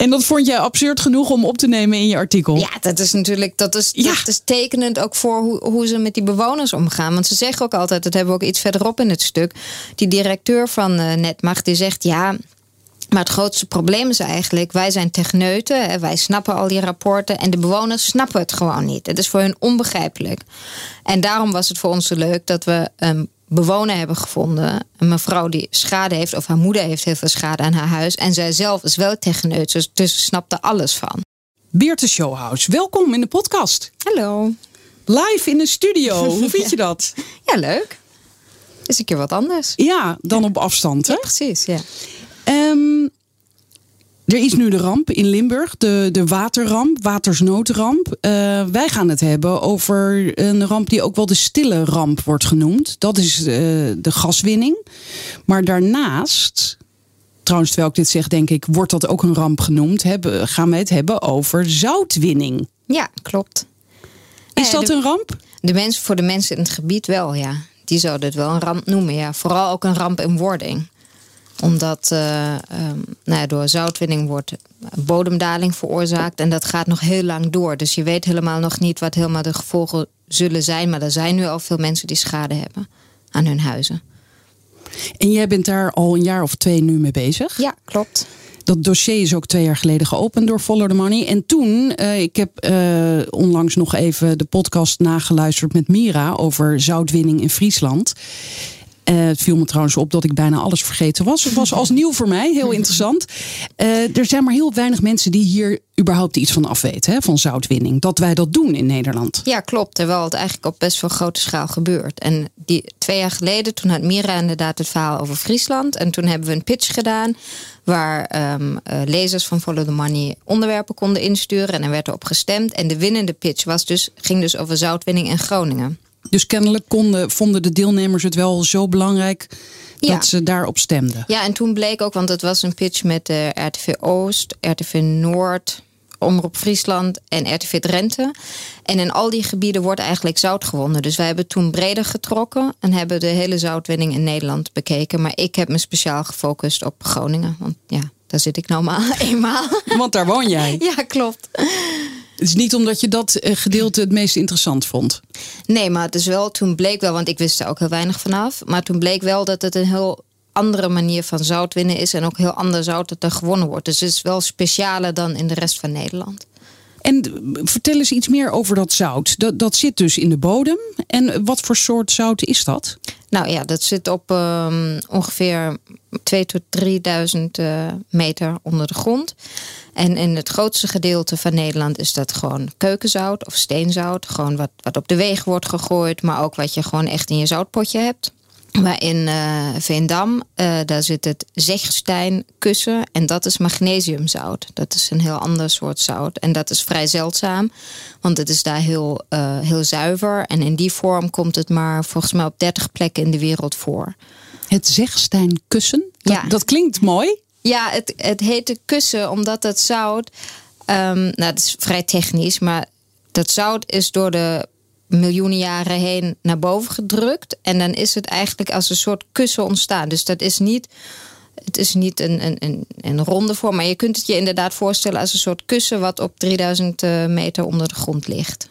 En dat vond jij absurd genoeg om op te nemen in je artikel? Ja, dat is natuurlijk dat is, Ja. dat is tekenend ook voor hoe, hoe ze met die bewoners omgaan. Want ze zeggen ook altijd, dat hebben we ook iets verderop in het stuk. Die directeur van eh, Netmacht die zegt ja. Maar het grootste probleem is eigenlijk, wij zijn techneuten, hè, wij snappen al die rapporten en de bewoners snappen het gewoon niet. Het is voor hun onbegrijpelijk. En daarom was het voor ons zo leuk dat we een bewoner hebben gevonden, een mevrouw die schade heeft, of haar moeder heeft heel veel schade aan haar huis. En zij zelf is wel techneut, dus, dus ze snapt er alles van. Beerte Showhouse, welkom in de podcast. Hallo. Live in de studio. Hoe vind je dat? Ja, leuk. Is een keer wat anders. Ja, dan op afstand. Hè? Ja, precies. Ja. Ehm, er is nu de ramp in Limburg, de, de waterramp, watersnoodramp. Eh, wij gaan het hebben over een ramp die ook wel de stille ramp wordt genoemd. Dat is eh, de gaswinning. Maar daarnaast, trouwens terwijl ik dit zeg, denk ik, wordt dat ook een ramp genoemd. Hebben, gaan we het hebben over zoutwinning. ja, klopt. Is Ja, dat de- een ramp? De mensen, voor de mensen in het gebied wel, ja. Die zouden het wel een ramp noemen, ja. Vooral ook een ramp in wording. Omdat eh, ehm, nou ja, door zoutwinning wordt bodemdaling veroorzaakt. En dat gaat nog heel lang door. Dus je weet helemaal nog niet wat helemaal de gevolgen zullen zijn. Maar er zijn nu al veel mensen die schade hebben aan hun huizen. En jij bent daar al een jaar of twee nu mee bezig. Ja, klopt. Dat dossier is ook twee jaar geleden geopend door Follow the Money. En toen, eh, ik heb eh, onlangs nog even de podcast nageluisterd met Mira over zoutwinning in Friesland. Eh, het viel me trouwens op dat ik bijna alles vergeten was. Het was als nieuw voor mij, heel interessant. Eh, er zijn maar heel weinig mensen die hier überhaupt iets van afweten, van zoutwinning. Dat wij dat doen in Nederland. Ja, klopt. Terwijl het eigenlijk op best wel grote schaal gebeurt. En die, twee jaar geleden, toen had Mira inderdaad het verhaal over Friesland. En toen hebben we een pitch gedaan. Waar ehm, eh, lezers van Follow the Money onderwerpen konden insturen. En er werd erop gestemd. En de winnende pitch was dus, ging dus over zoutwinning in Groningen. Dus kennelijk konden, vonden de deelnemers het wel zo belangrijk Ja. dat ze daarop stemden. Ja, en toen bleek ook, want het was een pitch met eh, RTV Oost, RTV Noord, Omroep Friesland en RTV Drenthe. En in al die gebieden wordt eigenlijk zout gewonnen. Dus wij hebben toen breder getrokken en hebben de hele zoutwinning in Nederland bekeken. Maar ik heb me speciaal gefocust op Groningen. Want ja, daar zit ik nou maar eenmaal. Want daar woon jij. ja, klopt. Het is niet omdat je dat eh, gedeelte het meest interessant vond. Nee, maar het is wel, toen bleek wel, want ik wist er ook heel weinig vanaf. Maar toen bleek wel dat het een heel andere manier van zout winnen is. En ook heel ander zout dat er gewonnen wordt. Dus het is wel specialer dan in de rest van Nederland. En eh, vertel eens iets meer over dat zout. Dat, dat zit dus in de bodem. En wat voor soort zout is dat? Nou ja, dat zit op ehm, ongeveer 2 tot 3000 eh, meter onder de grond. En in het grootste gedeelte van Nederland is dat gewoon keukenzout of steenzout. Gewoon wat, wat op de wegen wordt gegooid, maar ook wat je gewoon echt in je zoutpotje hebt. Maar in eh, Veendam, eh, daar zit het zegsteinkussen en dat is magnesiumzout. Dat is een heel ander soort zout en dat is vrij zeldzaam, want het is daar heel, heel zuiver. En in die vorm komt het maar volgens mij op 30 plekken in de wereld voor. Het zegsteinkussen. Dat, Ja. dat klinkt mooi. Ja, het, het heet de kussen omdat dat zout. ehm, nou, dat is vrij technisch, maar dat zout is door de miljoenen jaren heen naar boven gedrukt. En dan is het eigenlijk als een soort kussen ontstaan. Dus dat is niet. Het is niet een, een, een, een ronde vorm, maar je kunt het je inderdaad voorstellen als een soort kussen wat op 3000 eh, meter onder de grond ligt.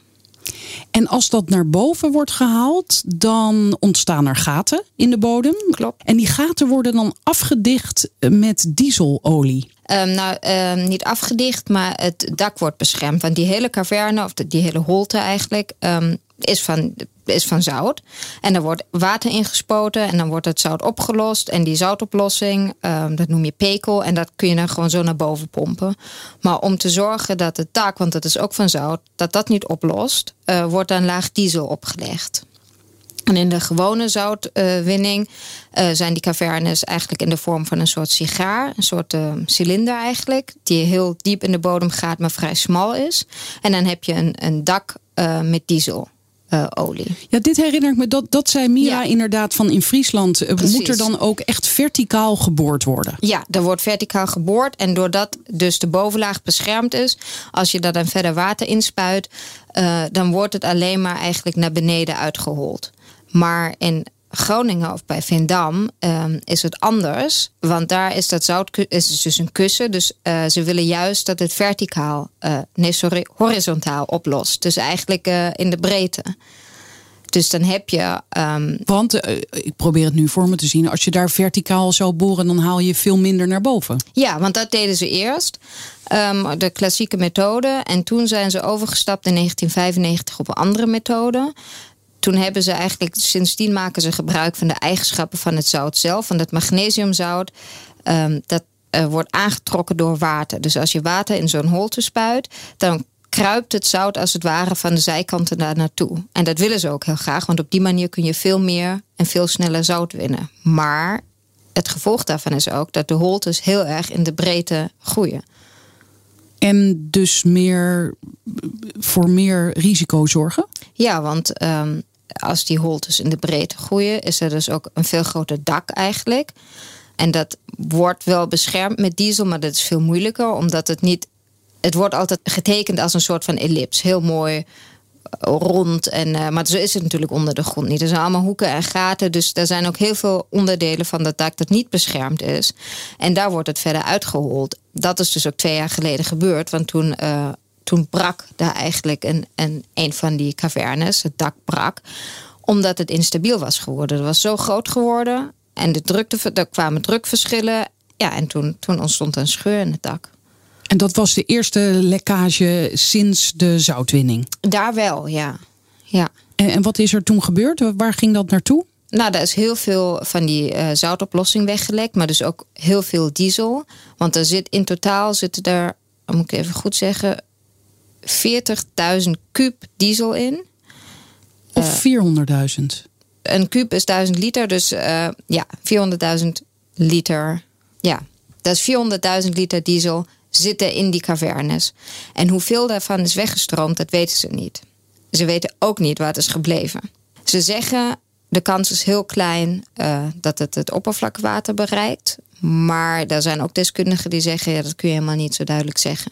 En als dat naar boven wordt gehaald, dan ontstaan er gaten in de bodem. Klopt. En die gaten worden dan afgedicht met dieselolie. Ehm, nou, ehm, niet afgedicht, maar het dak wordt beschermd. Want die hele caverne, of die hele holte eigenlijk, ehm, is, van, is van zout. En er wordt water ingespoten en dan wordt het zout opgelost. En die zoutoplossing, ehm, dat noem je pekel. En dat kun je dan gewoon zo naar boven pompen. Maar om te zorgen dat het dak, want dat is ook van zout, dat dat niet oplost, eh, wordt dan laag diesel opgelegd. En in de gewone zoutwinning eh, zijn die cavernes eigenlijk in de vorm van een soort sigaar. Een soort eh, cilinder eigenlijk. Die heel diep in de bodem gaat, maar vrij smal is. En dan heb je een, een dak eh, dieselolie. Ja, dit herinner ik me. Dat, dat zei Mira Ja. inderdaad van in Friesland. eh, Precies. Moet er dan ook echt verticaal geboord worden? Ja, er wordt verticaal geboord. En doordat dus de bovenlaag beschermd is, als je daar dan verder water inspuit, eh, dan wordt het alleen maar eigenlijk naar beneden uitgehold. Maar in Groningen of bij Vindam ehm, is het anders. Want daar is dat zout is dus een kussen. Dus uh, ze willen juist dat het verticaal, uh, nee sorry, horizontaal oplost. Dus eigenlijk uh, in de breedte. Dus dan heb je. Um... Want ik probeer het nu voor me te zien. Als je daar verticaal zou boren, dan haal je veel minder naar boven. Ja, want dat deden ze eerst. Um, de klassieke methode. En toen zijn ze overgestapt in 1995 op een andere methode toen hebben ze eigenlijk, sindsdien maken ze gebruik van de eigenschappen van het zout zelf. Van het magnesiumzout. Um, dat uh, wordt aangetrokken door water. Dus als je water in zo'n holte spuit, dan kruipt het zout als het ware van de zijkanten daar naartoe. En dat willen ze ook heel graag, want op die manier kun je veel meer en veel sneller zout winnen. Maar het gevolg daarvan is ook dat de holtes heel erg in de breedte groeien. En dus meer voor meer risico zorgen? Ja, want um, als die holtes in de breedte groeien, is er dus ook een veel groter dak eigenlijk. En dat wordt wel beschermd met diesel, maar dat is veel moeilijker, omdat het niet. Het wordt altijd getekend als een soort van ellips. Heel mooi eh, rond. En, uh, maar zo is het natuurlijk onder de grond niet. Er zijn allemaal hoeken en gaten. Dus er zijn ook heel veel onderdelen van dat dak dat niet beschermd is. En daar wordt het verder uitgehold. Dat is dus ook twee jaar geleden gebeurd. Want toen uh, toen brak daar eigenlijk een, een, een van die cavernes, het dak brak, omdat het instabiel was geworden. Het was zo groot geworden en de drukte, er kwamen drukverschillen. Ja, en toen, toen ontstond een scheur in het dak. En dat was de eerste lekkage sinds de zoutwinning? Daar wel, ja. ja. En, en wat is er toen gebeurd? Waar ging dat naartoe? Nou, daar is heel veel van die uh, zoutoplossing weggelekt, maar dus ook heel veel diesel. Want er zit in totaal zitten er, moet ik even goed zeggen, 40.000 kuub diesel in. Of 400.000? Uh, een kuub is 1000 liter, dus uh, ja, 400.000 liter. Ja, dat is 400.000 liter diesel zitten in die cavernes. En hoeveel daarvan is weggestroomd, dat weten ze niet. Ze weten ook niet waar het is gebleven. Ze zeggen de kans is heel klein uh, dat het het oppervlakwater bereikt. Maar er zijn ook deskundigen die zeggen: ja, dat kun je helemaal niet zo duidelijk zeggen.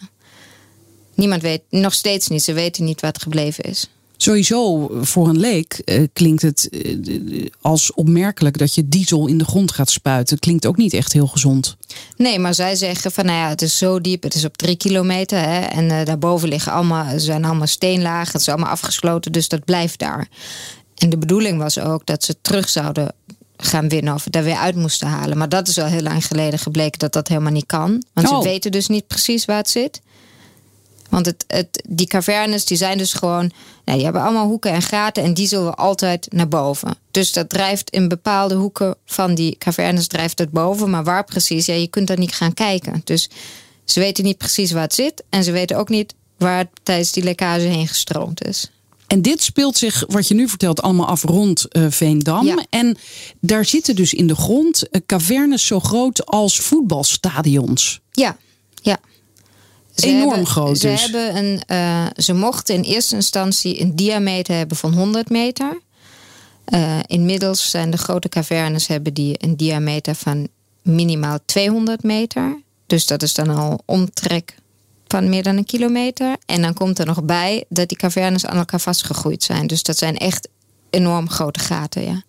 Niemand weet, nog steeds niet. Ze weten niet wat gebleven is. Sowieso, voor een leek uh, klinkt het uh, als opmerkelijk dat je diesel in de grond gaat spuiten. Klinkt ook niet echt heel gezond. Nee, maar zij zeggen van nou ja, het is zo diep, het is op drie kilometer. Hè, en uh, daarboven liggen allemaal, zijn allemaal steenlagen, het is allemaal afgesloten, dus dat blijft daar. En de bedoeling was ook dat ze terug zouden gaan winnen of daar weer uit moesten halen. Maar dat is al heel lang geleden gebleken dat dat helemaal niet kan. Want oh. ze weten dus niet precies waar het zit. Want het, het, die cavernes die zijn dus gewoon. Nou, die hebben allemaal hoeken en gaten en die zullen altijd naar boven. Dus dat drijft in bepaalde hoeken van die cavernes drijft het boven. Maar waar precies, ja, je kunt daar niet gaan kijken. Dus ze weten niet precies waar het zit. En ze weten ook niet waar het tijdens die lekkage heen gestroomd is. En dit speelt zich, wat je nu vertelt, allemaal af rond uh, Veendam. Ja. En daar zitten dus in de grond uh, cavernes zo groot als voetbalstadions. Ja, ja. Ze Enorm hebben, groot ze dus. Hebben een, uh, ze mochten in eerste instantie een diameter hebben van 100 meter. Uh, inmiddels zijn de grote cavernes hebben die een diameter van minimaal 200 meter. Dus dat is dan al omtrek van meer dan een kilometer. En dan komt er nog bij dat die cavernes aan elkaar vastgegroeid zijn. Dus dat zijn echt enorm grote gaten, ja.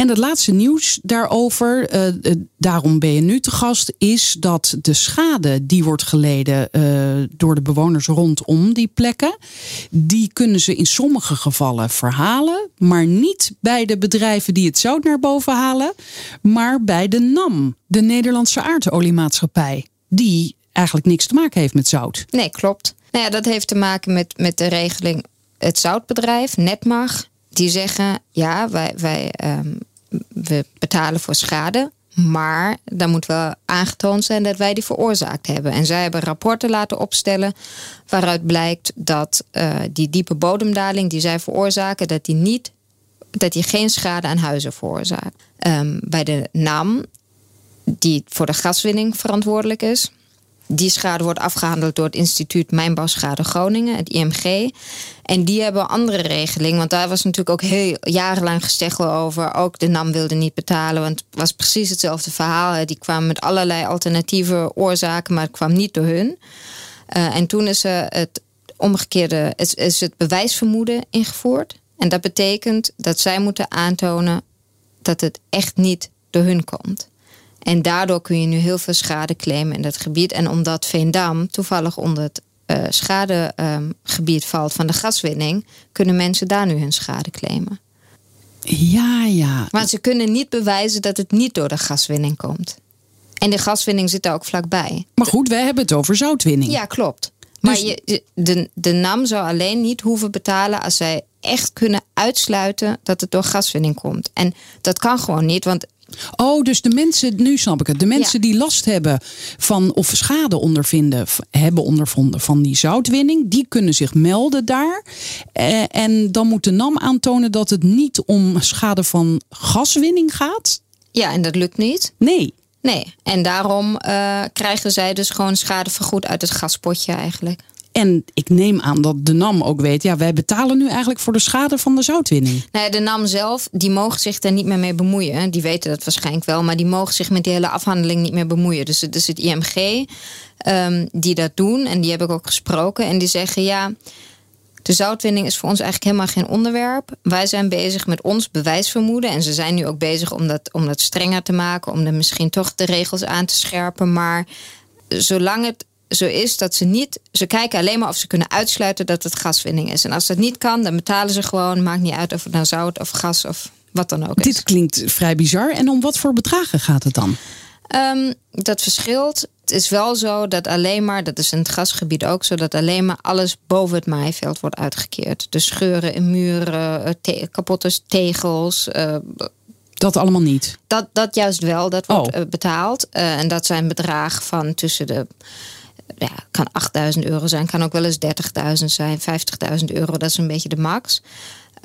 En het laatste nieuws daarover, uh, daarom ben je nu te gast, is dat de schade die wordt geleden uh, door de bewoners rondom die plekken, die kunnen ze in sommige gevallen verhalen, maar niet bij de bedrijven die het zout naar boven halen, maar bij de NAM, de Nederlandse aardoliemaatschappij, die eigenlijk niks te maken heeft met zout. Nee, klopt. Nou ja, dat heeft te maken met, met de regeling het zoutbedrijf, Netmag. Die zeggen, ja, wij, wij um, we betalen voor schade. Maar dan moet wel aangetoond zijn dat wij die veroorzaakt hebben. En zij hebben rapporten laten opstellen waaruit blijkt dat uh, die diepe bodemdaling die zij veroorzaken, dat die niet dat die geen schade aan huizen veroorzaakt. Um, bij de NAM, die voor de gaswinning verantwoordelijk is, die schade wordt afgehandeld door het instituut Mijnbouwschade Groningen, het IMG. En die hebben een andere regeling. Want daar was natuurlijk ook heel jarenlang gesteggel over. Ook de NAM wilde niet betalen. Want het was precies hetzelfde verhaal. Die kwamen met allerlei alternatieve oorzaken, maar het kwam niet door hun. Uh, en toen is het omgekeerde, is het bewijsvermoeden ingevoerd. En dat betekent dat zij moeten aantonen dat het echt niet door hun komt. En daardoor kun je nu heel veel schade claimen in dat gebied. En omdat Veendam toevallig onder het uh, schadegebied valt van de gaswinning, kunnen mensen daar nu hun schade claimen. Ja, ja. Maar ze kunnen niet bewijzen dat het niet door de gaswinning komt. En de gaswinning zit daar ook vlakbij. Maar goed, wij hebben het over zoutwinning. Ja, klopt. Maar dus- je, de, de NAM zou alleen niet hoeven betalen als zij echt kunnen uitsluiten dat het door gaswinning komt. En dat kan gewoon niet, want Oh, dus de mensen, nu snap ik het. De mensen die last hebben van of schade ondervinden, hebben ondervonden van die zoutwinning, die kunnen zich melden daar. Eh, en dan moet de NAM aantonen dat het niet om schade van gaswinning gaat. Ja, en dat lukt niet. Nee. Nee, en daarom uh, krijgen zij dus gewoon schadevergoed uit het gaspotje eigenlijk. En ik neem aan dat de NAM ook weet, ja, wij betalen nu eigenlijk voor de schade van de zoutwinning. Nee, de NAM zelf, die mogen zich daar niet meer mee bemoeien. Die weten dat waarschijnlijk wel, maar die mogen zich met die hele afhandeling niet meer bemoeien. Dus het is het IMG um, die dat doen en die heb ik ook gesproken. En die zeggen, ja, de zoutwinning is voor ons eigenlijk helemaal geen onderwerp. Wij zijn bezig met ons bewijsvermoeden. En ze zijn nu ook bezig om dat, om dat strenger te maken. Om er misschien toch de regels aan te scherpen. Maar zolang het zo is dat ze niet. Ze kijken alleen maar of ze kunnen uitsluiten dat het gaswinning is. En als dat niet kan, dan betalen ze gewoon. Maakt niet uit of het nou zout of gas of wat dan ook is. Dit klinkt vrij bizar. En om wat voor bedragen gaat het dan? Um, dat verschilt. Het is wel zo dat alleen maar, dat is in het gasgebied ook zo, dat alleen maar alles boven het maaiveld wordt uitgekeerd. Dus scheuren in muren, eh, te kapotte tegels. Uh, dat allemaal niet? Dat, dat juist wel, dat wordt oh. betaald. Uh, en dat zijn bedragen van tussen de ja, kan 8000 euro zijn, kan ook wel eens 30.000 zijn, 50.000 euro, dat is een beetje de max.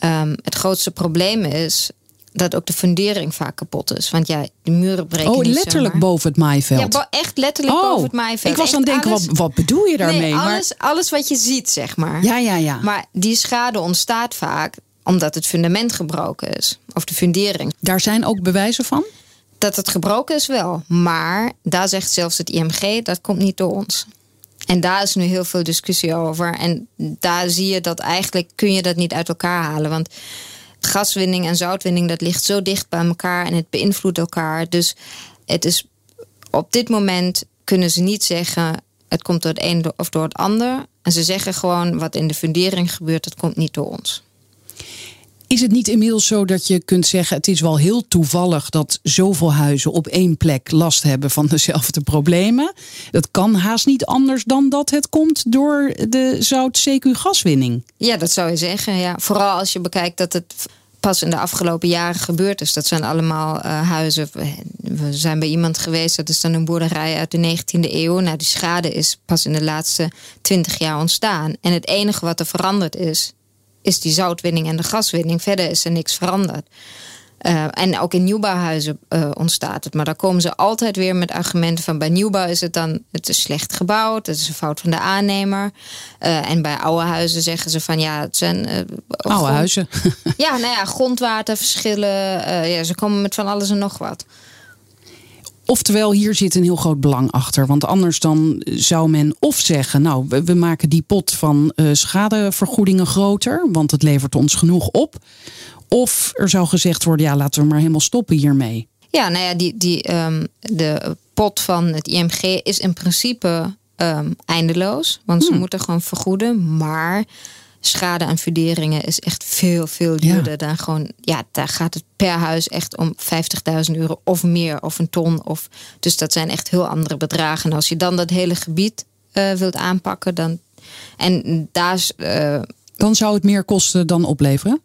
Um, het grootste probleem is dat ook de fundering vaak kapot is. Want ja, de muren breken Oh, letterlijk boven het maaiveld? Ja, echt letterlijk oh, boven het maaiveld. Ik was aan het denken, wat, wat bedoel je daarmee? Nee, alles, maar... alles wat je ziet, zeg maar. Ja, ja, ja. Maar die schade ontstaat vaak omdat het fundament gebroken is. Of de fundering. Daar zijn ook bewijzen van? Dat het gebroken is wel. Maar daar zegt zelfs het IMG, dat komt niet door ons. En daar is nu heel veel discussie over. En daar zie je dat eigenlijk kun je dat niet uit elkaar halen. Want gaswinning en zoutwinning, dat ligt zo dicht bij elkaar en het beïnvloedt elkaar. Dus het is op dit moment kunnen ze niet zeggen het komt door het een of door het ander. En ze zeggen gewoon wat in de fundering gebeurt, dat komt niet door ons. Is het niet inmiddels zo dat je kunt zeggen: het is wel heel toevallig dat zoveel huizen op één plek last hebben van dezelfde problemen? Dat kan haast niet anders dan dat het komt door de zout-CQ-gaswinning. Ja, dat zou je zeggen. Ja. Vooral als je bekijkt dat het pas in de afgelopen jaren gebeurd is. Dat zijn allemaal uh, huizen. We zijn bij iemand geweest, dat is dan een boerderij uit de 19e eeuw. Nou, die schade is pas in de laatste 20 jaar ontstaan. En het enige wat er veranderd is, is die zoutwinning en de gaswinning. Verder is er niks veranderd. Uh, en ook in nieuwbouwhuizen uh, ontstaat het. Maar daar komen ze altijd weer met argumenten van... bij nieuwbouw is het dan, het is slecht gebouwd. Het is een fout van de aannemer. Uh, en bij oude huizen zeggen ze van... ja, het zijn... oude grond... huizen. ja, nou ja, grondwaterverschillen. ja, ze komen met van alles en nog wat. Oftewel, hier zit een heel groot belang achter. Want anders dan zou men of zeggen, nou, we, maken die pot van uh, schadevergoedingen groter, want het levert ons genoeg op. Of er zou gezegd worden, ja, laten we maar helemaal stoppen hiermee. Ja, nou ja, die, die, um, de pot van het IMG is in principe um, eindeloos. Want ze hmm. moeten gewoon vergoeden. Maar schade aan funderingen is echt veel, veel duurder dan gewoon. Ja, daar gaat het per huis echt om 50.000 euro of meer, of een ton. Of, dus dat zijn echt heel andere bedragen. En als je dan dat hele gebied uh, wilt aanpakken, dan. En daar. Uh, dan zou het meer kosten dan opleveren?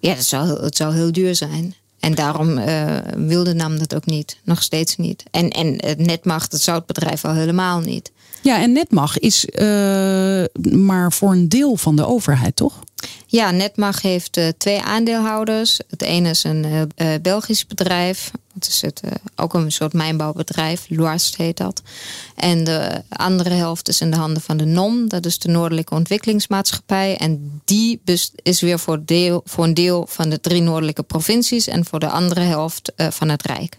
Ja, dat zou, het zou heel duur zijn. En daarom uh, wilde NAM dat ook niet. Nog steeds niet. En, en het netmacht, het zoutbedrijf al helemaal niet. Ja, en Netmag is uh, maar voor een deel van de overheid, toch? Ja, Netmag heeft uh, twee aandeelhouders. Het ene is een uh, Belgisch bedrijf. Dat is het, ook een soort mijnbouwbedrijf. Loast heet dat. En de andere helft is in de handen van de NOM. Dat is de Noordelijke Ontwikkelingsmaatschappij. En die is weer voor, deel, voor een deel van de drie noordelijke provincies. En voor de andere helft van het Rijk.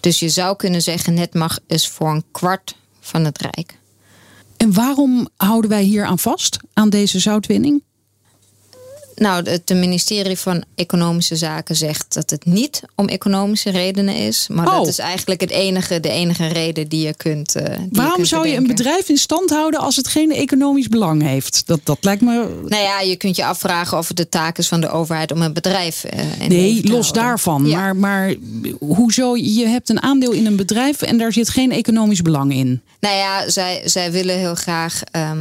Dus je zou kunnen zeggen, Netmag is voor een kwart van het Rijk. En waarom houden wij hier aan vast, aan deze zoutwinning? Nou, het ministerie van Economische Zaken zegt dat het niet om economische redenen is. Maar Oh. dat is eigenlijk het enige, de enige reden die je kunt. eh, die je Waarom kunt zou je een bedrijf in stand houden als het geen economisch belang heeft? Dat, dat lijkt me. Nou ja, je kunt je afvragen of het de taak is van de overheid om een bedrijf. eh, Nee, los daarvan. Ja. Maar, maar hoezo? Je hebt een aandeel in een bedrijf en daar zit geen economisch belang in. Nou ja, zij, zij willen heel graag. ehm,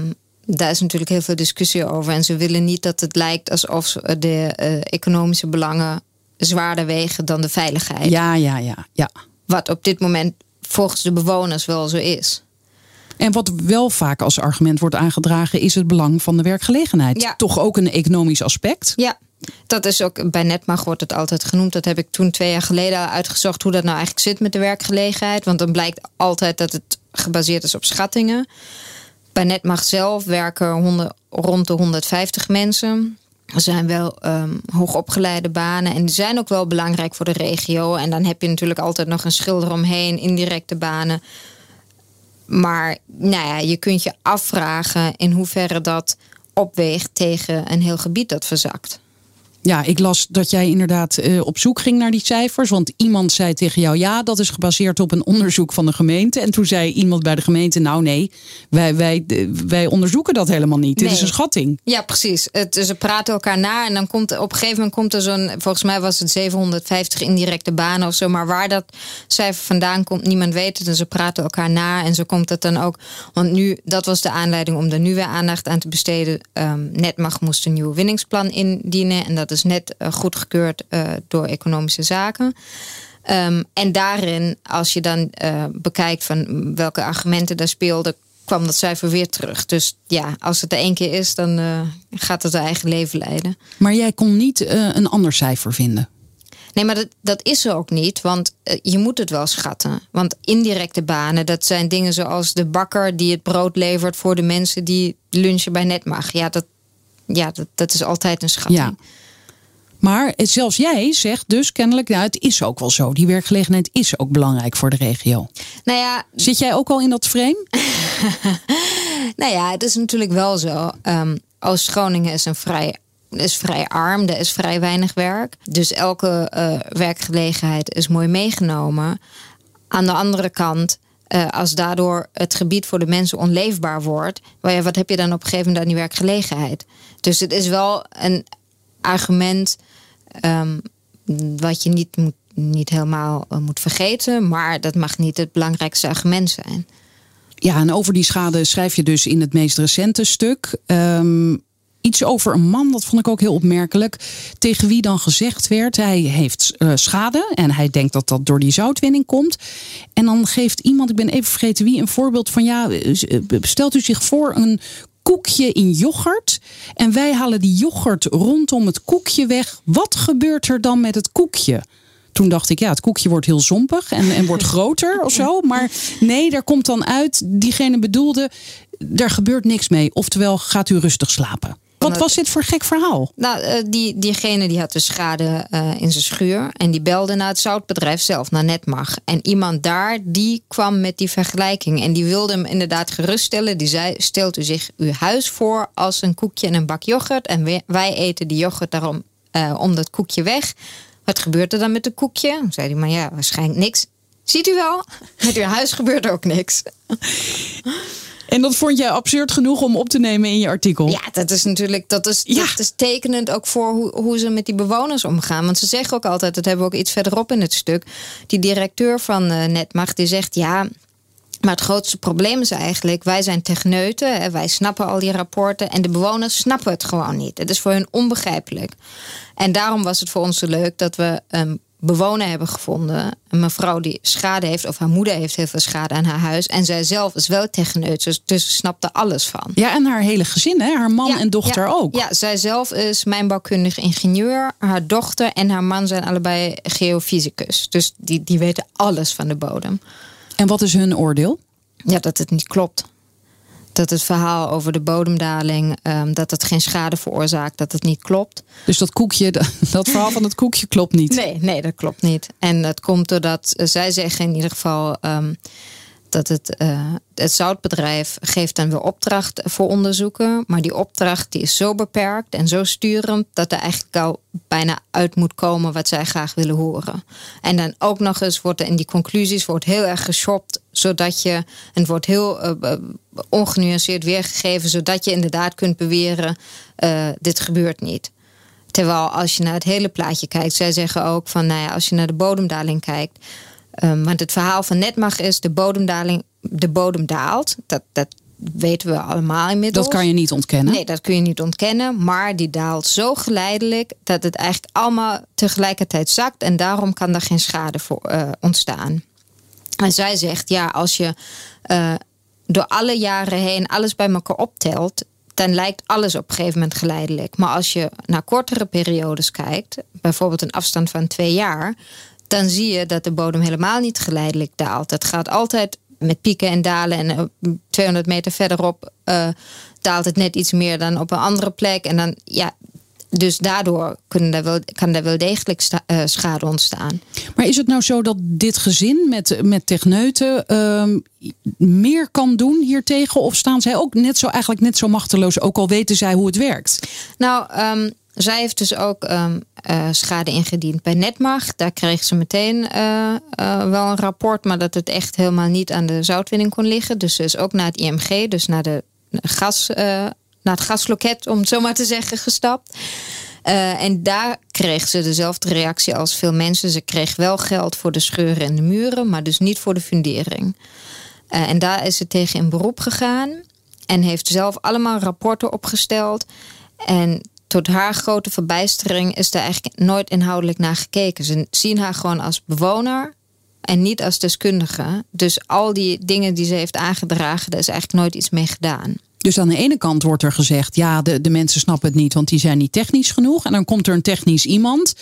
daar is natuurlijk heel veel discussie over. En ze willen niet dat het lijkt alsof de eh, economische belangen zwaarder wegen dan de veiligheid. Ja, ja, ja, ja. Wat op dit moment volgens de bewoners wel zo is. En wat wel vaak als argument wordt aangedragen, is het belang van de werkgelegenheid. Ja. Toch ook een economisch aspect. Ja, dat is ook bij Netmag wordt het altijd genoemd. Dat heb ik toen twee jaar geleden uitgezocht hoe dat nou eigenlijk zit met de werkgelegenheid. Want dan blijkt altijd dat het gebaseerd is op schattingen. Bij Netmag zelf werken 100, rond de 150 mensen. Er zijn wel ehm, hoogopgeleide banen en die zijn ook wel belangrijk voor de regio. En dan heb je natuurlijk altijd nog een schilder omheen, indirecte banen. Maar nou ja, je kunt je afvragen in hoeverre dat opweegt tegen een heel gebied dat verzakt. Ja, ik las dat jij inderdaad eh, op zoek ging naar die cijfers. Want iemand zei tegen jou: ja, dat is gebaseerd op een onderzoek van de gemeente. En toen zei iemand bij de gemeente: nou nee, wij, wij, wij onderzoeken dat helemaal niet. Dit is een schatting. Ja, precies. Het, ze praten elkaar na en dan komt op een gegeven moment komt er zo'n, volgens mij was het 750 indirecte banen of zo, maar waar dat cijfer vandaan komt, niemand weet het. En ze praten elkaar na en zo komt het dan ook. Want nu, dat was de aanleiding om er nu weer aandacht aan te besteden. Ehm Netmag moest een nieuw winningsplan indienen en dat is net eh, goedgekeurd eh, door Economische Zaken. Ehm, en daarin, als je dan eh, bekijkt van welke argumenten daar speelden, kwam dat cijfer weer terug. Dus ja, als het er één keer is, dan gaat het zijn eigen leven leiden. Maar jij kon niet een ander cijfer vinden. Nee, maar dat, dat is er ook niet, want je moet het wel schatten. Want indirecte banen, dat zijn dingen zoals de bakker die het brood levert voor de mensen die lunchen bij Netmag. Ja, dat, ja, dat, dat is altijd een schatting. Ja. Maar zelfs jij zegt dus kennelijk, nou, het is ook wel zo. Die werkgelegenheid is ook belangrijk voor de regio. Nou ja, Zit jij ook al in dat frame? Nou ja, het is natuurlijk wel zo. Ehm, Oost-Groningen is een vrij, is vrij arm, er is vrij weinig werk. Dus elke eh, werkgelegenheid is mooi meegenomen. Aan de andere kant, eh, als daardoor het gebied voor de mensen onleefbaar wordt, wat heb je dan op een gegeven moment aan die werkgelegenheid? Dus het is wel een argument ehm, wat je niet, moet, niet helemaal eh, moet vergeten, maar dat mag niet het belangrijkste argument zijn. Ja, en over die schade schrijf je dus in het meest recente stuk. Ehm, iets over een man, dat vond ik ook heel opmerkelijk. Tegen wie dan gezegd werd, hij heeft eh, schade. En hij denkt dat dat door die zoutwinning komt. En dan geeft iemand, ik ben even vergeten wie, een voorbeeld van... ja, eh, stelt u zich voor een koekje in yoghurt. En wij halen die yoghurt rondom het koekje weg. Wat gebeurt er dan met het koekje? Toen dacht ik, ja, het koekje wordt heel zompig en, en wordt groter of zo. Maar nee, daar komt dan uit, diegene bedoelde, daar gebeurt niks mee. Oftewel, gaat u rustig slapen. Wat was dit voor gek verhaal? Nou, eh, die, diegene die had dus schade eh, in zijn schuur. En die belde naar het zoutbedrijf zelf, naar Netmag. En iemand daar, die kwam met die vergelijking. En die wilde hem inderdaad geruststellen. Die zei, stelt u zich uw huis voor als een koekje en een bak yoghurt. En wij, wij eten die yoghurt daarom eh, om dat koekje weg. Wat gebeurt er dan met het koekje? Toen zei hij, maar ja, waarschijnlijk niks. Ziet u wel, met uw huis gebeurt er ook niks. En dat vond jij absurd genoeg om op te nemen in je artikel? Ja, dat is natuurlijk dat is, Ja. dat is tekenend ook voor hoe, hoe ze met die bewoners omgaan. Want ze zeggen ook altijd, dat hebben we ook iets verderop in het stuk. Die directeur van eh, Netmag die zegt ja. Maar het grootste probleem is eigenlijk, wij zijn techneuten, hè, wij snappen al die rapporten en de bewoners snappen het gewoon niet. Het is voor hun onbegrijpelijk. En daarom was het voor ons zo leuk dat we een bewoner hebben gevonden, een mevrouw die schade heeft, of haar moeder heeft heel veel schade aan haar huis. En zij zelf is wel techneut, dus, dus ze snapt er alles van. Ja, en haar hele gezin, hè? haar man Ja, en dochter ja, ook. Ja, zij zelf is mijnbouwkundig ingenieur. Haar dochter en haar man zijn allebei geofysicus. Dus die, die weten alles van de bodem. En wat is hun oordeel? Ja, dat het niet klopt. Dat het verhaal over de bodemdaling, ehm, dat het geen schade veroorzaakt, dat het niet klopt. Dus dat koekje, dat verhaal van het koekje klopt niet. Nee, nee, dat klopt niet. En dat komt doordat eh, zij zeggen in ieder geval ehm, dat het, uh, het zoutbedrijf geeft dan weer opdracht voor onderzoeken. Maar die opdracht die is zo beperkt en zo sturend dat er eigenlijk al bijna uit moet komen wat zij graag willen horen. En dan ook nog eens wordt er in die conclusies wordt heel erg geshopt, zodat je, en het wordt heel uh, ongenuanceerd weergegeven, zodat je inderdaad kunt beweren: uh, dit gebeurt niet. Terwijl als je naar het hele plaatje kijkt, zij zeggen ook van, nou ja, als je naar de bodemdaling kijkt, um, want het verhaal van Netmag is de bodemdaling, de bodem daalt. Dat, dat weten we allemaal inmiddels. Dat kan je niet ontkennen. Nee, dat kun je niet ontkennen. Maar die daalt zo geleidelijk dat het eigenlijk allemaal tegelijkertijd zakt. En daarom kan er geen schade voor uh, ontstaan. En zij zegt, ja, als je uh, door alle jaren heen alles bij elkaar optelt, dan lijkt alles op een gegeven moment geleidelijk. Maar als je naar kortere periodes kijkt, bijvoorbeeld een afstand van twee jaar, dan zie je dat de bodem helemaal niet geleidelijk daalt. Het gaat altijd met pieken en dalen. En 200 eh, meter verderop uh, daalt het net iets meer dan op een andere plek. En dan, ja, dus daardoor kunnen wel, kan er wel degelijk uh, schade ontstaan. Maar is het nou zo dat dit gezin met, met techneuten uh, meer kan doen hiertegen? Of staan zij ook net zo, eigenlijk net zo machteloos, ook al weten zij hoe het werkt? Nou, um, zij heeft dus ook um, uh, schade ingediend bij Netmag. Daar kreeg ze meteen uh, uh, wel een rapport, maar dat het echt helemaal niet aan de zoutwinning kon liggen. Dus ze is ook naar het IMG, dus naar, de gas, naar het gasloket, om het zo maar te zeggen, gestapt. en daar kreeg ze dezelfde reactie als veel mensen. Ze kreeg wel geld voor de scheuren en de muren, maar dus niet voor de fundering. en daar is ze tegen in beroep gegaan en heeft zelf allemaal rapporten opgesteld. En tot haar grote verbijstering is er eigenlijk nooit inhoudelijk naar gekeken. Ze zien haar gewoon als bewoner en niet als deskundige. Dus al die dingen die ze heeft aangedragen, daar is eigenlijk nooit iets mee gedaan. Dus aan de ene kant wordt er gezegd, ja, de, de mensen snappen het niet, want die zijn niet technisch genoeg. En dan komt er een technisch iemand.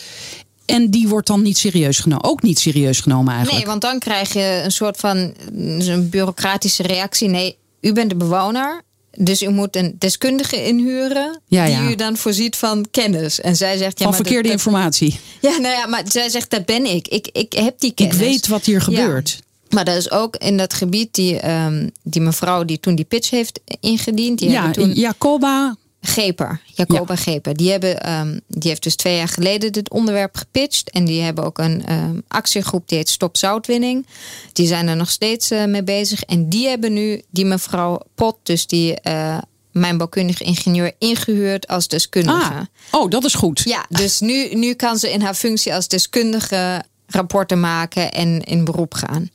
En die wordt dan niet serieus genomen. Ook niet serieus genomen eigenlijk. Nee, want dan krijg je een soort van een bureaucratische reactie. Nee, u bent de bewoner. Dus u moet een deskundige inhuren die u dan voorziet van kennis. En zij zegt ja, van verkeerde informatie. Ja, nou ja, maar zij zegt dat ben ik. Ik, ik heb die kennis. Ik weet wat hier gebeurt. Maar dat is ook in dat gebied die, um, die mevrouw die toen die pitch heeft ingediend. Die ja, toen... Jacoba Geper, Jacoba ja. Geper. Die, hebben, um, die heeft dus twee jaar geleden dit onderwerp gepitcht. En die hebben ook een um, actiegroep die heet Stop Zoutwinning. Die zijn er nog steeds uh, mee bezig. En die hebben nu die mevrouw Pot, dus die uh, mijnbouwkundige ingenieur, ingehuurd als deskundige. Ah, oh, dat is goed. Ja, dus nu, nu kan ze in haar functie als deskundige rapporten maken en in beroep gaan.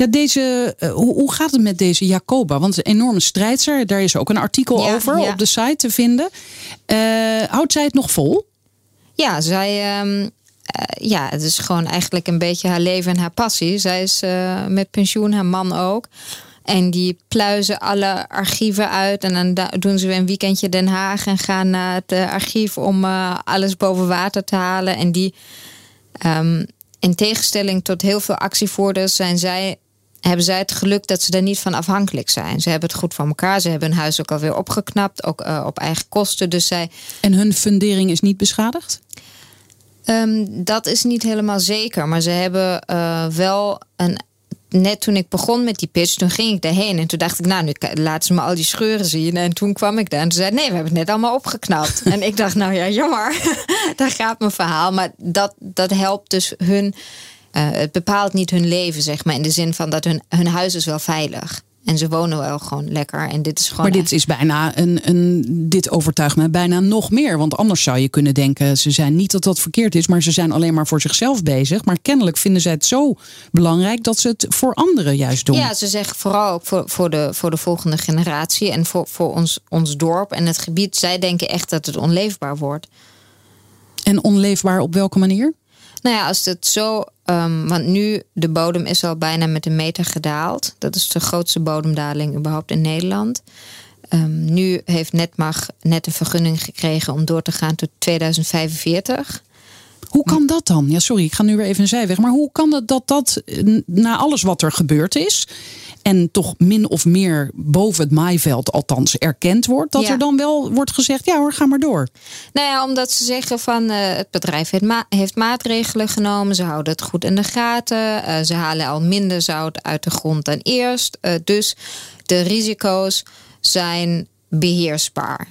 Ja, deze, uh, hoe, hoe, gaat het met deze Jacoba? Want een enorme strijdster. Daar is ook een artikel ja, over ja. op de site te vinden. Uh, houdt zij het nog vol? Ja, zij. Um, uh, ja, het is gewoon eigenlijk een beetje haar leven en haar passie. Zij is met pensioen, haar man ook. En die pluizen alle archieven uit. En dan doen ze weer een weekendje Den Haag en gaan naar het archief om alles boven water te halen. En die. Um, in tegenstelling tot heel veel actievoerders zijn zij hebben zij het geluk dat ze er niet van afhankelijk zijn. Ze hebben het goed van elkaar. Ze hebben hun huis ook alweer opgeknapt, ook uh, op eigen kosten. Dus zij... En hun fundering is niet beschadigd? Um, dat is niet helemaal zeker. Maar ze hebben uh, wel een. Net toen ik begon met die pitch, toen ging ik daarheen. En toen dacht ik, nou, nu laten ze me al die scheuren zien. En toen kwam ik daar en toen zei nee, we hebben het net allemaal opgeknapt. en ik dacht, nou ja, jammer. daar gaat mijn verhaal. Maar dat, dat helpt dus hun het bepaalt niet hun leven, zeg maar. In de zin van dat hun, hun huis is wel veilig. En ze wonen wel gewoon lekker. En dit is gewoon maar dit is bijna een, een. Dit overtuigt me bijna nog meer. Want anders zou je kunnen denken. Ze zijn niet dat dat verkeerd is. Maar ze zijn alleen maar voor zichzelf bezig. Maar kennelijk vinden zij het zo belangrijk. dat ze het voor anderen juist doen. Ja, ze zeggen vooral ook voor, voor, de, voor de volgende generatie. En voor, voor ons, ons dorp en het gebied. Zij denken echt dat het onleefbaar wordt. En onleefbaar op welke manier? Nou ja, als het zo. Um, want nu de bodem is al bijna met een meter gedaald. Dat is de grootste bodemdaling überhaupt in Nederland. Um, nu heeft Netmag net een vergunning gekregen om door te gaan tot 2045. Hoe kan dat dan? Ja, sorry, ik ga nu weer even een zijweg. Maar hoe kan het dat dat na alles wat er gebeurd is en toch min of meer boven het maaiveld althans erkend wordt, dat er dan wel wordt gezegd, ja hoor, ga maar door. Nou ja, omdat ze zeggen van uh, het bedrijf heeft, ma heeft, maatregelen genomen, ze houden het goed in de gaten, uh, ze halen al minder zout uit de grond dan eerst. Uh, dus de risico's zijn beheersbaar.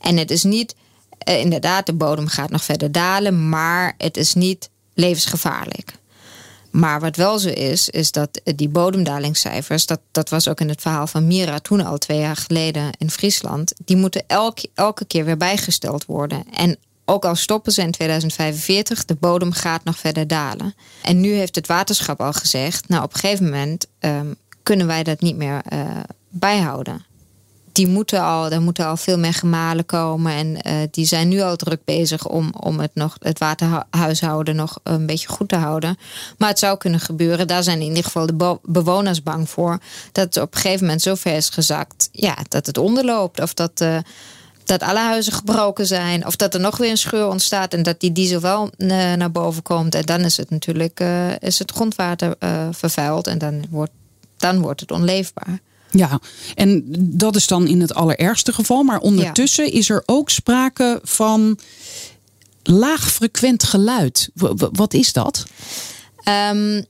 En het is niet, inderdaad, de bodem gaat nog verder dalen, maar het is niet levensgevaarlijk. Maar wat wel zo is, is dat die bodemdalingscijfers, dat, dat was ook in het verhaal van Mira toen al twee jaar geleden in Friesland, die moeten elke, elke keer weer bijgesteld worden. En ook al stoppen ze in 2045, de bodem gaat nog verder dalen. En nu heeft het waterschap al gezegd, nou op een gegeven moment um, kunnen wij dat niet meer uh, bijhouden die moeten al, er moeten al veel meer gemalen komen. En uh, die zijn nu al druk bezig om, om het, nog, het waterhuishouden nog een beetje goed te houden. Maar het zou kunnen gebeuren, daar zijn in ieder geval de bewoners bang voor. Dat het op een gegeven moment zo ver is gezakt ja, dat het onderloopt. Of dat. Uh, dat alle huizen gebroken zijn. Of dat er nog weer een scheur ontstaat en dat die diesel wel uh, naar boven komt. En dan is het natuurlijk is het grondwater vervuild en dan wordt, dan wordt het onleefbaar. Ja, en dat is dan in het allerergste geval. Maar ondertussen is er ook sprake van laagfrequent geluid. wat is dat? Um,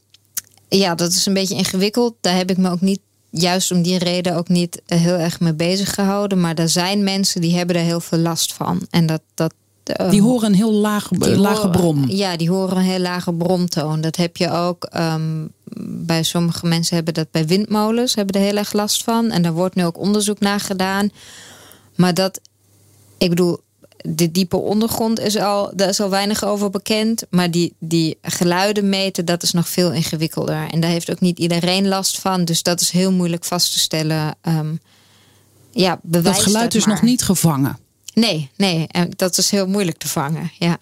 ja, dat is een beetje ingewikkeld. Daar heb ik me ook niet, juist om die reden, ook niet heel erg mee bezig gehouden. Maar er zijn mensen die hebben er heel veel last van. En dat, dat uh, die horen een heel laag, lage brom. Ja, die horen een heel lage bromtoon. Dat heb je ook um, bij sommige mensen hebben dat bij windmolens, hebben er heel erg last van. En daar wordt nu ook onderzoek naar gedaan. Maar dat, ik bedoel, de diepe ondergrond is al, daar is al weinig over bekend. Maar die, die geluiden meten, dat is nog veel ingewikkelder. En daar heeft ook niet iedereen last van. Dus dat is heel moeilijk vast te stellen. Um, ja, bewijs dat geluid is nog niet gevangen. Nee, nee, dat is heel moeilijk te vangen. Ja.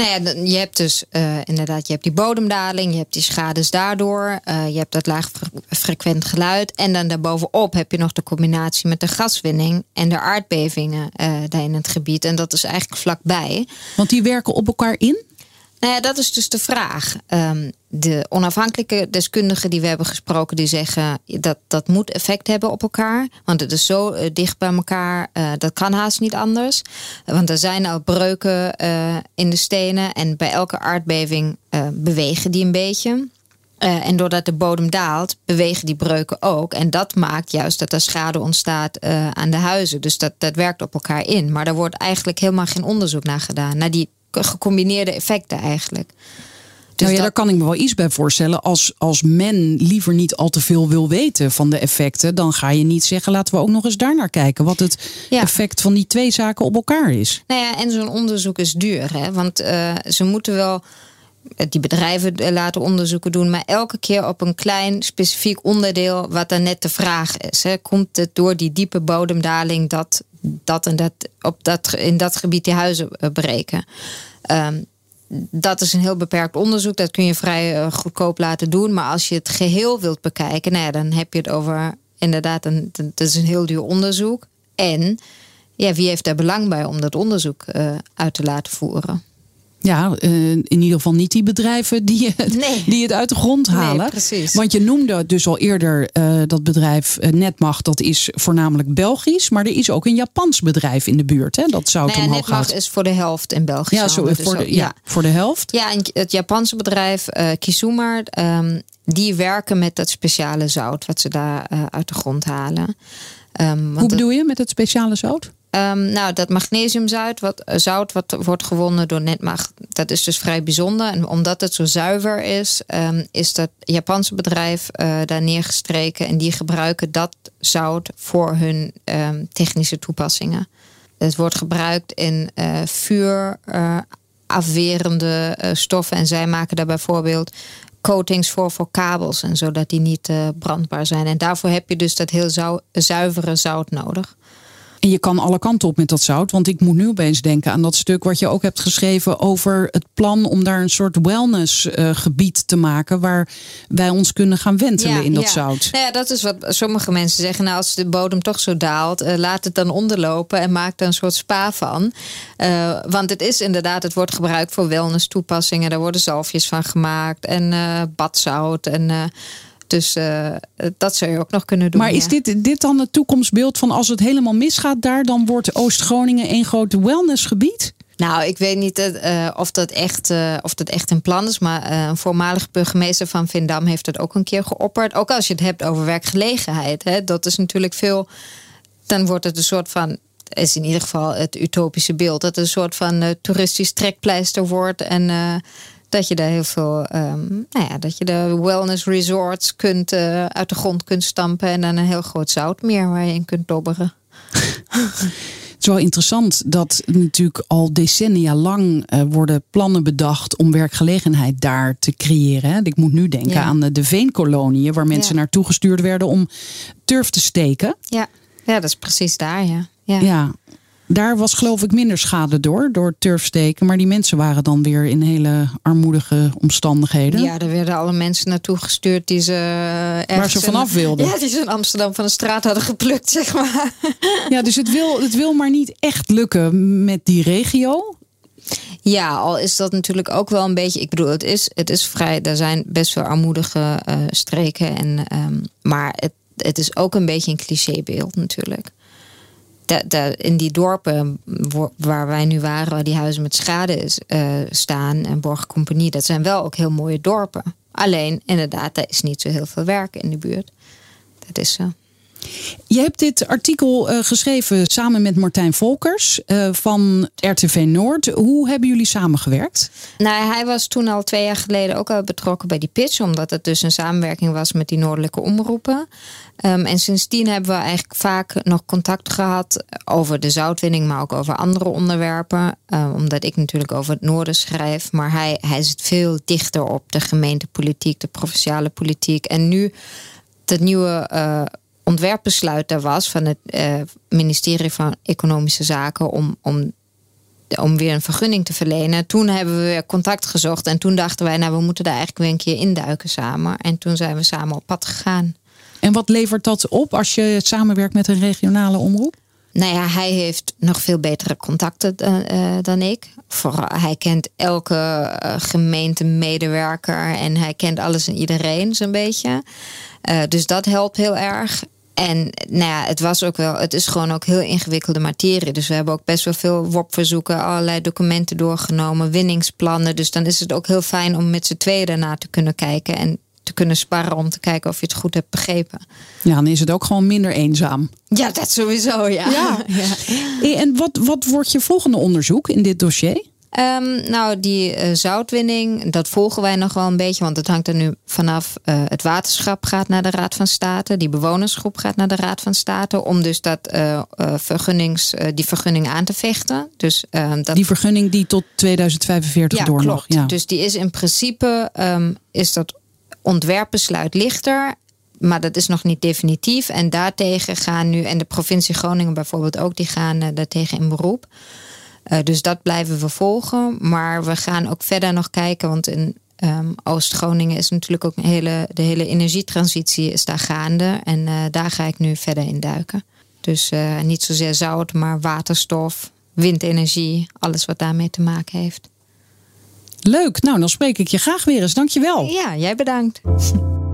Nou ja, je hebt dus uh, inderdaad, je hebt die bodemdaling, je hebt die schades daardoor, uh, je hebt dat laagfrequent geluid. En dan daarbovenop heb je nog de combinatie met de gaswinning en de aardbevingen uh, daar in het gebied. En dat is eigenlijk vlakbij. Want die werken op elkaar in? Nou ja, dat is dus de vraag. Um, de onafhankelijke deskundigen die we hebben gesproken, die zeggen dat dat moet effect hebben op elkaar. Want het is zo uh, dicht bij elkaar, uh, dat kan haast niet anders. Want er zijn al breuken uh, in de stenen en bij elke aardbeving bewegen die een beetje. En doordat de bodem daalt, bewegen die breuken ook. En dat maakt juist dat er schade ontstaat aan de huizen. Dus dat, dat werkt op elkaar in. Maar er wordt eigenlijk helemaal geen onderzoek naar gedaan. Naar die gecombineerde effecten eigenlijk. Dus nou ja, daar kan ik me wel iets bij voorstellen. Als, als men liever niet al te veel wil weten van de effecten, dan ga je niet zeggen: laten we ook nog eens daar naar kijken. Wat het effect van die twee zaken op elkaar is. Nou ja, en zo'n onderzoek is duur. Hè? Want uh, ze moeten wel die bedrijven eh, laten onderzoeken doen, maar elke keer op een klein specifiek onderdeel wat dan net de vraag is. Hè. Komt het door die diepe bodemdaling dat, dat en dat op dat, in dat gebied die huizen eh, breken? Um, dat is een heel beperkt onderzoek. Dat kun je vrij goedkoop laten doen. Maar als je het geheel wilt bekijken, nou dan heb je het over inderdaad, een, dat is een heel duur onderzoek. En ja, wie heeft daar belang bij om dat onderzoek uit te laten voeren? Ja, uh, in ieder geval niet die bedrijven die, nee. die het uit de grond halen. Nee, precies. Want je noemde dus al eerder uh, dat bedrijf uh, Netmacht, dat is voornamelijk Belgisch. Maar er is ook een Japans bedrijf in de buurt. Hè? Dat zou nou ja, Netmacht is voor de helft in België. Ja, zo, voor, de, ja, voor de helft. Ja, en het Japanse bedrijf Kisumar, um, die werken met dat speciale zout wat ze daar uit de grond halen. Um, Hoe bedoel je met het speciale zout? Um, nou, dat magnesiumzout wat, eh, zout wat wordt gewonnen door Netmacht, dat is dus vrij bijzonder. En omdat het zo zuiver is, um, is dat Japanse bedrijf uh, daar neergestreken. En die gebruiken dat zout voor hun um, technische toepassingen. Het wordt gebruikt in uh, vuur afwerende stoffen. En zij maken daar bijvoorbeeld coatings voor voor kabels en zodat die niet brandbaar zijn. En daarvoor heb je dus dat heel zuivere zout nodig. En je kan alle kanten op met dat zout. Want ik moet nu opeens denken aan dat stuk wat je ook hebt geschreven over het plan om daar een soort wellnessgebied uh, te maken. Waar wij ons kunnen gaan wentelen in dat zout. Nou ja, dat is wat sommige mensen zeggen. Nou, als de bodem toch zo daalt, uh, laat het dan onderlopen en maak er een soort spa van. Uh, want het is inderdaad, het wordt gebruikt voor wellness toepassingen. Daar worden zalfjes van gemaakt en badzout en dus uh, dat zou je ook nog kunnen doen. Maar is dit, dit dan het toekomstbeeld van als het helemaal misgaat daar, dan wordt Oost-Groningen één groot wellnessgebied? Nou, ik weet niet uh, of, dat echt, uh, of dat echt een plan is. Maar een voormalig burgemeester van Vindam heeft het ook een keer geopperd. Ook als je het hebt over werkgelegenheid. Hè, dat is natuurlijk veel. Dan wordt het een soort van is in ieder geval het utopische beeld. Dat het een soort van toeristisch trekpleister wordt. En dat je daar heel veel, um, nou ja, dat je de wellness resorts kunt, uh, uit de grond kunt stampen en dan een heel groot zoutmeer waar je in kunt dobberen. Het is wel interessant dat natuurlijk al decennia lang uh, worden plannen bedacht om werkgelegenheid daar te creëren. Ik moet nu denken ja. aan de, de veenkoloniën waar mensen ja. naartoe gestuurd werden om turf te steken. Ja, ja dat is precies daar, ja. Ja. ja. Daar was geloof ik minder schade door, door turfsteken. Maar die mensen waren dan weer in hele armoedige omstandigheden. Ja, er werden alle mensen naartoe gestuurd die ze... Waar ze vanaf wilden. Ja, die ze in Amsterdam van de straat hadden geplukt, zeg maar. Ja, dus het wil, het wil maar niet echt lukken met die regio. Ja, al is dat natuurlijk ook wel een beetje. Ik bedoel, het is, het is vrij. Er zijn best veel armoedige uh, streken. En, um, maar het, het is ook een beetje een clichébeeld natuurlijk de, in die dorpen waar wij nu waren, waar die huizen met schade is, uh, staan en Borgcompagnie, dat zijn wel ook heel mooie dorpen. Alleen, inderdaad, er is niet zo heel veel werk in de buurt. Dat is zo. Je hebt dit artikel uh, geschreven samen met Martijn Volkers uh, van RTV Noord. Hoe hebben jullie samengewerkt? Nou, hij was toen al twee jaar geleden ook al betrokken bij die pitch, omdat het dus een samenwerking was met die noordelijke omroepen. Um, en sindsdien hebben we eigenlijk vaak nog contact gehad over de zoutwinning, maar ook over andere onderwerpen. Uh, omdat ik natuurlijk over het noorden schrijf, maar hij, hij zit veel dichter op de gemeentepolitiek, de provinciale politiek. En nu het nieuwe uh, ontwerpbesluit er was van het uh, ministerie van Economische Zaken om, om, om weer een vergunning te verlenen. Toen hebben we weer contact gezocht en toen dachten wij, nou we moeten daar eigenlijk weer een keer induiken samen. En toen zijn we samen op pad gegaan. En wat levert dat op als je samenwerkt met een regionale omroep? Nou ja, hij heeft nog veel betere contacten dan, uh, dan ik. Vooral, hij kent elke uh, gemeentemedewerker en hij kent alles en iedereen zo'n beetje. Uh, dus dat helpt heel erg. En nou ja, het was ook wel, het is gewoon ook heel ingewikkelde materie. Dus we hebben ook best wel veel WOP-verzoeken, allerlei documenten doorgenomen, winningsplannen. Dus dan is het ook heel fijn om met z'n tweeën daarna te kunnen kijken en te kunnen sparren om te kijken of je het goed hebt begrepen. Ja, dan is het ook gewoon minder eenzaam. Ja, dat sowieso, ja. ja. ja. En wat, wat wordt je volgende onderzoek in dit dossier? Um, nou, die uh, zoutwinning, dat volgen wij nog wel een beetje. Want het hangt er nu vanaf. Uh, het waterschap gaat naar de Raad van State. Die bewonersgroep gaat naar de Raad van State. Om dus dat, uh, vergunnings, die vergunning aan te vechten. Dus, ehm, dat... Die vergunning die tot 2045 ja, door klopt. Ja. Dus die is in principe um, is dat ontwerpbesluit lichter. Maar dat is nog niet definitief. En daartegen gaan nu, en de provincie Groningen bijvoorbeeld ook, die gaan daartegen in beroep. Uh, dus dat blijven we volgen. Maar we gaan ook verder nog kijken. Want in um, Oost-Groningen is natuurlijk ook een hele, de hele energietransitie is daar gaande. En uh, daar ga ik nu verder in duiken. Dus niet zozeer zout, maar waterstof, windenergie, alles wat daarmee te maken heeft. Leuk, nou dan spreek ik je graag weer eens. Dankjewel. Ja, jij bedankt.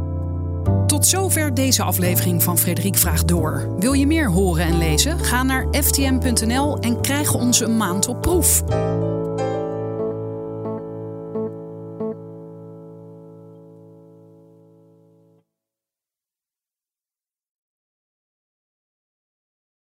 Tot zover deze aflevering van Frederik Vraagt Door. Wil je meer horen en lezen? Ga naar ftm.nl en krijg onze maand op proef.